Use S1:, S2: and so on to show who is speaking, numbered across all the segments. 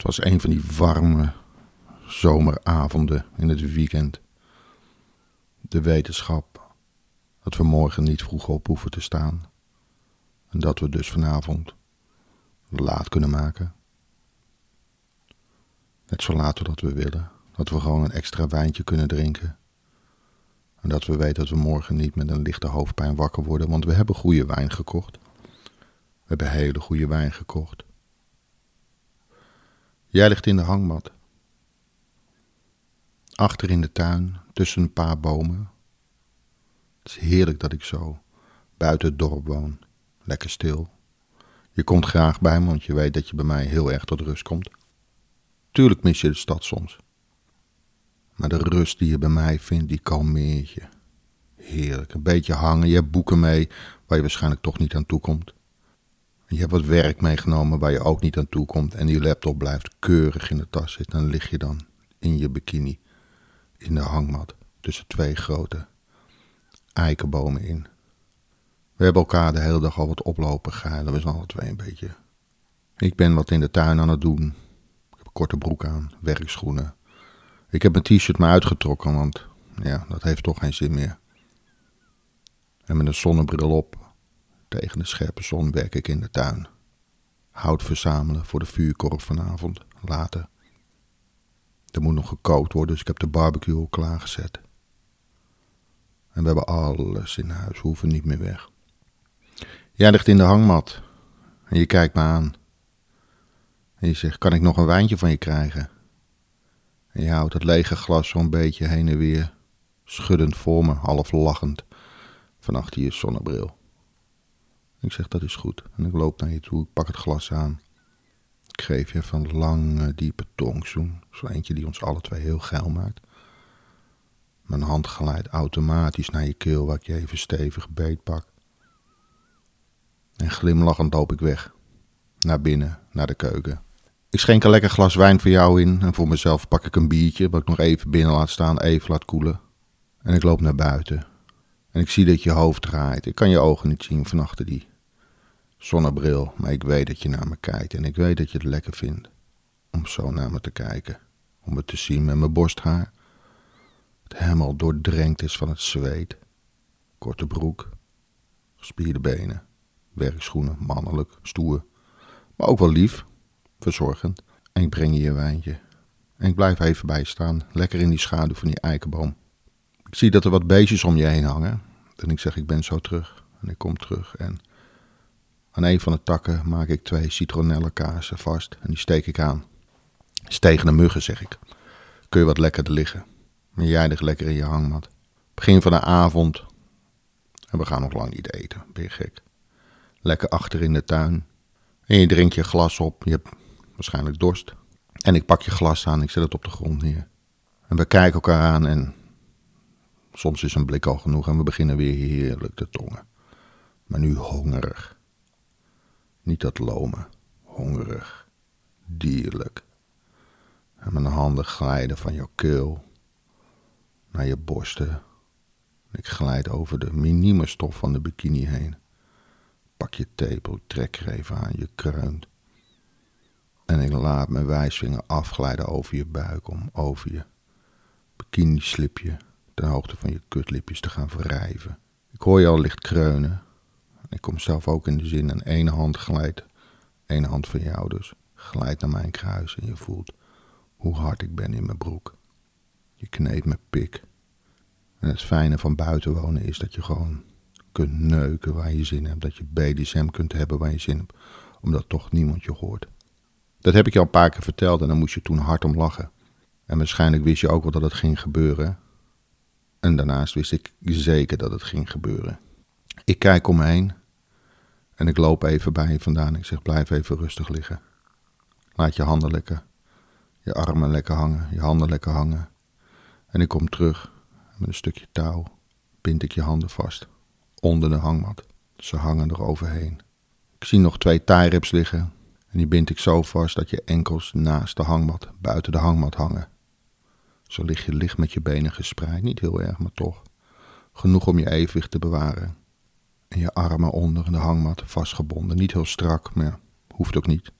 S1: Het was een van die warme zomeravonden in het weekend. De wetenschap dat we morgen niet vroeg op hoeven te staan. En dat we dus vanavond laat kunnen maken. Net zo laat dat we willen. Dat we gewoon een extra wijntje kunnen drinken. En dat we weten dat we morgen niet met een lichte hoofdpijn wakker worden, want we hebben goede wijn gekocht. We hebben hele goede wijn gekocht. Jij ligt in de hangmat. Achter in de tuin, tussen een paar bomen. Het is heerlijk dat ik zo buiten het dorp woon. Lekker stil. Je komt graag bij me, want je weet dat je bij mij heel erg tot rust komt. Tuurlijk mis je de stad soms. Maar de rust die je bij mij vindt, die kalmeert je. Heerlijk. Een beetje hangen. Je hebt boeken mee waar je waarschijnlijk toch niet aan toe komt. Je hebt wat werk meegenomen waar je ook niet aan toe komt. En die laptop blijft keurig in de tas zitten. Dan lig je dan in je bikini. In de hangmat. Tussen twee grote eikenbomen in. We hebben elkaar de hele dag al wat oplopen geilen. We zijn alle twee een beetje. Ik ben wat in de tuin aan het doen. Ik heb een korte broek aan, werkschoenen. Ik heb mijn t-shirt maar uitgetrokken, want ja, dat heeft toch geen zin meer. En met een zonnebril op, tegen de scherpe zon, werk ik in de tuin. Hout verzamelen voor de vuurkorf vanavond, later. Er moet nog gekookt worden, dus ik heb de barbecue al klaargezet. En we hebben alles in huis, hoeven niet meer weg. Jij ligt in de hangmat en je kijkt me aan. En je zegt, kan ik nog een wijntje van je krijgen? En je houdt het lege glas zo'n beetje heen en weer, schuddend voor me, half lachend, van achter je zonnebril. Ik zeg, dat is goed. En ik loop naar je toe, ik pak het glas aan. Ik geef je van lange, diepe tongzoen. Zo eentje die ons alle twee heel geil maakt. Mijn hand glijdt automatisch naar je keel, waar ik je even stevig beet pak. En glimlachend loop ik weg. Naar binnen, naar de keuken. Ik schenk een lekker glas wijn voor jou in en voor mezelf pak ik een biertje, wat ik nog even binnen laat staan, even laat koelen. En ik loop naar buiten. En ik zie dat je hoofd draait. Ik kan je ogen niet zien van achter die zonnebril, maar ik weet dat je naar me kijkt en ik weet dat je het lekker vindt om zo naar me te kijken. Om me te zien met mijn borsthaar. Het helemaal doordrenkt is van het zweet. Korte broek, gespierde benen, werkschoenen, mannelijk, stoer. Maar ook wel lief, verzorgend. En ik breng je je wijntje. En ik blijf even bij je staan, lekker in die schaduw van die eikenboom. Ik zie dat er wat beestjes om je heen hangen. En ik zeg, ik ben zo terug. En ik kom terug en aan een van de takken maak ik twee citronellenkaarsen vast en die steek ik aan. Is tegen de muggen, zeg ik. Kun je wat lekkerder liggen. En jij ligt lekker in je hangmat. Begin van de avond. En we gaan nog lang niet eten, ben je gek. Lekker achter in de tuin. En je drinkt je glas op. Je hebt waarschijnlijk dorst. En ik pak je glas aan, ik zet het op de grond neer. En we kijken elkaar aan en soms is een blik al genoeg en we beginnen weer heerlijk te tongen. Maar nu hongerig. Niet dat lomen, hongerig, dierlijk. En mijn handen glijden van jouw keel naar je borsten. Ik glijd over de minieme stof van de bikini heen. Pak je tepel, trek er even aan, je kreunt. En ik laat mijn wijsvinger afglijden over je buik om over je bikini-slipje ten hoogte van je kutlipjes te gaan wrijven. Ik hoor je al licht kreunen. Ik kom zelf ook in de zin en ene hand glijdt, ene hand van jou dus, glijdt naar mijn kruis en je voelt hoe hard ik ben in mijn broek. Je kneedt mijn pik. En het fijne van buiten wonen is dat je gewoon kunt neuken waar je zin hebt. Dat je BDSM kunt hebben waar je zin hebt. Omdat toch niemand je hoort. Dat heb ik je al een paar keer verteld en dan moest je toen hard om lachen. En waarschijnlijk wist je ook wel dat het ging gebeuren. En daarnaast wist ik zeker dat het ging gebeuren. Ik kijk om me heen en ik loop even bij je vandaan. Ik zeg: blijf even rustig liggen. Laat je handen lekker, je armen lekker hangen, je handen lekker hangen. En ik kom terug met een stukje touw, bind ik je handen vast onder de hangmat. Ze hangen er overheen. Ik zie nog twee tie liggen en die bind ik zo vast dat je enkels naast de hangmat, buiten de hangmat hangen. Zo lig je licht met je benen gespreid, niet heel erg, maar toch. Genoeg om je evenwicht te bewaren. En je armen onder de hangmat vastgebonden. Niet heel strak, maar hoeft ook niet.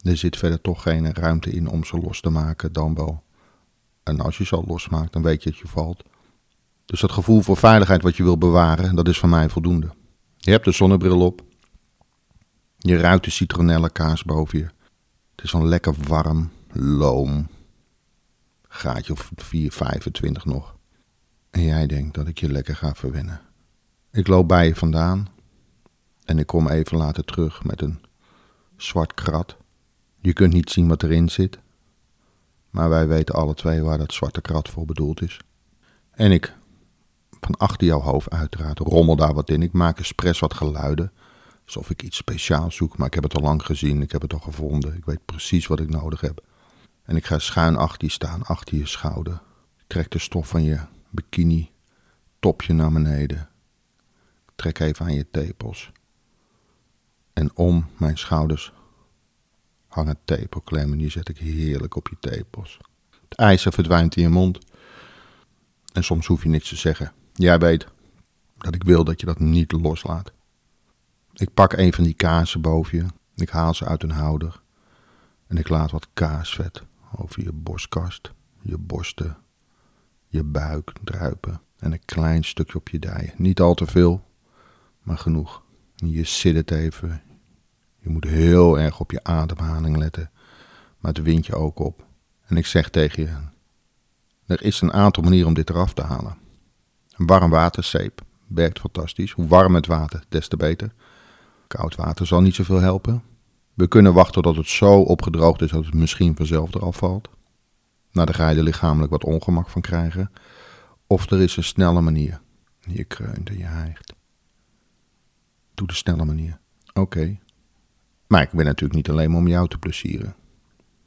S1: Er zit verder toch geen ruimte in om ze los te maken dan wel. En als je ze al losmaakt, dan weet je dat je valt. Dus dat gevoel voor veiligheid wat je wil bewaren, dat is voor mij voldoende. Je hebt de zonnebril op. Je ruikt de citronellenkaas boven je. Het is dan lekker warm, loom. Gaatje of 4, 25 nog. En jij denkt dat ik je lekker ga verwennen. Ik loop bij je vandaan. En ik kom even later terug met een zwart krat. Je kunt niet zien wat erin zit. Maar wij weten alle twee waar dat zwarte krat voor bedoeld is. En ik, van achter jouw hoofd uiteraard, rommel daar wat in. Ik maak expres wat geluiden. Alsof ik iets speciaals zoek, maar ik heb het al lang gezien. Ik heb het al gevonden. Ik weet precies wat ik nodig heb. En ik ga schuin achter je staan, achter je schouder. Trek de stof van je bikini, topje naar beneden. Trek even aan je tepels. En om mijn schouders hangen tepelklemmen. Die zet ik heerlijk op je tepels. Het ijzer verdwijnt in je mond. En soms hoef je niets te zeggen. Jij weet dat ik wil dat je dat niet loslaat. Ik pak een van die kaarsen boven je. Ik haal ze uit een houder. En ik laat wat kaasvet over je borstkast, je borsten, je buik druipen. En een klein stukje op je dijen. Niet al te veel, maar genoeg. Je zit het even. Je moet heel erg op je ademhaling letten. Maar het wint je ook op. En ik zeg tegen je: er is een aantal manieren om dit eraf te halen. Een warm waterzeep werkt fantastisch. Hoe warm het water, des te beter. Koud water zal niet zoveel helpen. We kunnen wachten tot het zo opgedroogd is dat het misschien vanzelf eraf valt. Nou, daar ga je er lichamelijk wat ongemak van krijgen. Of er is een snelle manier. Je kreunt en je hijgt. Doe de snelle manier. Oké. Maar ik ben natuurlijk niet alleen maar om jou te plezieren.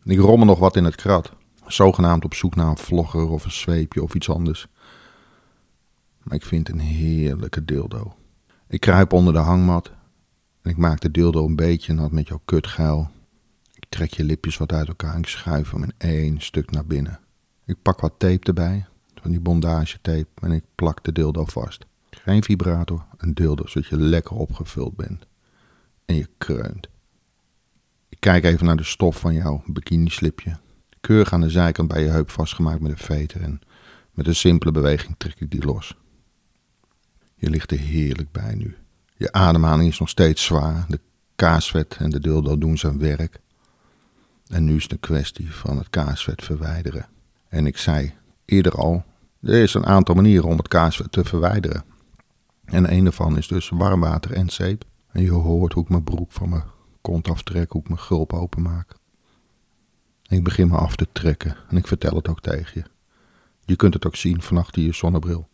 S1: Ik rommel nog wat in het krat. Zogenaamd op zoek naar een vlogger of een zweepje of iets anders. Maar ik vind een heerlijke dildo. Ik kruip onder de hangmat en ik maak de dildo een beetje nat met jouw kutgeil. Ik trek je lipjes wat uit elkaar en ik schuif hem in één stuk naar binnen. Ik pak wat tape erbij, van die bondage tape, en ik plak de dildo vast. Geen vibrator, een dildo, zodat je lekker opgevuld bent. En je kreunt. Kijk even naar de stof van jouw bikini-slipje. Keurig aan de zijkant bij je heup vastgemaakt met een veter en met een simpele beweging trek ik die los. Je ligt er heerlijk bij nu. Je ademhaling is nog steeds zwaar. De kaasvet en de dildo doen zijn werk. En nu is de kwestie van het kaasvet verwijderen. En ik zei eerder al, er is een aantal manieren om het kaasvet te verwijderen. En een daarvan is dus warm water en zeep. En je hoort hoe ik mijn broek van mijn kont aftrek, hoe ik mijn gulp openmaak. Ik begin me af te trekken en ik vertel het ook tegen je. Je kunt het ook zien van achter je zonnebril.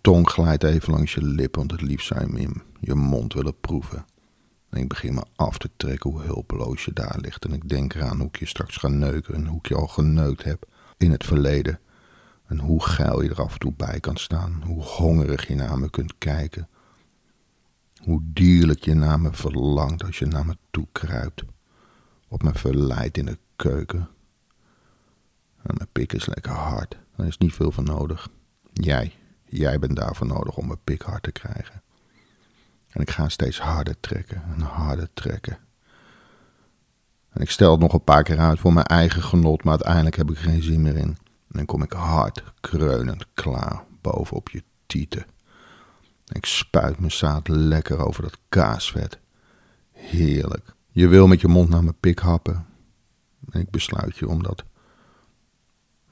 S1: Tong glijdt even langs je lippen, want het liefst zou je in je mond willen proeven. En ik begin me af te trekken hoe hulpeloos je daar ligt. En ik denk eraan hoe ik je straks ga neuken en hoe ik je al geneukt heb in het verleden. En hoe geil je er af en toe bij kan staan. Hoe hongerig je naar me kunt kijken. Hoe dierlijk je naar me verlangt als je naar me toe kruipt. Op me verleidt in de keuken. En mijn pik is lekker hard. Er is niet veel van nodig. Jij, jij bent daarvoor nodig om mijn pik hard te krijgen. En ik ga steeds harder trekken en harder trekken. En ik stel het nog een paar keer uit voor mijn eigen genot, maar uiteindelijk heb ik geen zin meer in. En dan kom ik hard, kreunend klaar bovenop je tieten. En ik spuit mijn zaad lekker over dat kaasvet. Heerlijk. Je wil met je mond naar mijn pik happen. En ik besluit je om dat,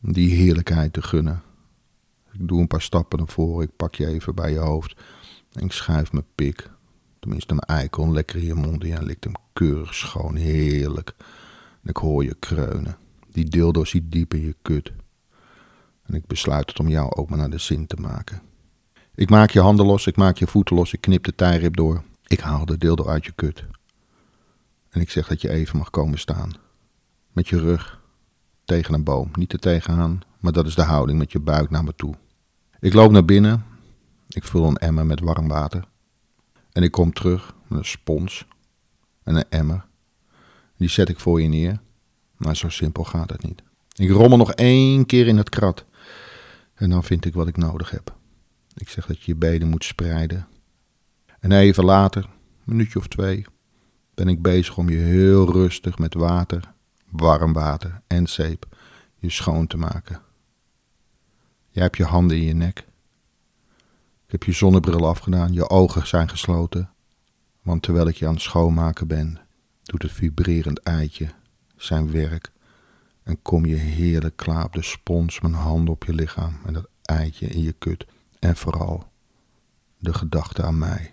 S1: die heerlijkheid te gunnen. Ik doe een paar stappen naar voren, ik pak je even bij je hoofd en ik schuif mijn pik, tenminste mijn eikel, lekker in je mond en jij likt hem keurig schoon, heerlijk. En ik hoor je kreunen. Die dildo zit diep in je kut. En ik besluit het om jou ook maar naar de zin te maken. Ik maak je handen los, ik maak je voeten los, ik knip de tijrib door. Ik haal de dildo uit je kut. En ik zeg dat je even mag komen staan. Met je rug tegen een boom. Niet er tegenaan, maar dat is de houding met je buik naar me toe. Ik loop naar binnen. Ik vul een emmer met warm water. En ik kom terug met een spons en een emmer. Die zet ik voor je neer. Maar zo simpel gaat het niet. Ik rommel nog één keer in het krat. En dan vind ik wat ik nodig heb. Ik zeg dat je je benen moet spreiden. En even later, een minuutje of twee, ben ik bezig om je heel rustig met water, warm water en zeep je schoon te maken. Jij hebt je handen in je nek. Ik heb je zonnebril afgedaan, je ogen zijn gesloten. Want terwijl ik je aan het schoonmaken ben, doet het vibrerend eitje zijn werk en kom je heerlijk klaar op de spons, mijn handen op je lichaam en dat eitje in je kut. En vooral de gedachte aan mij.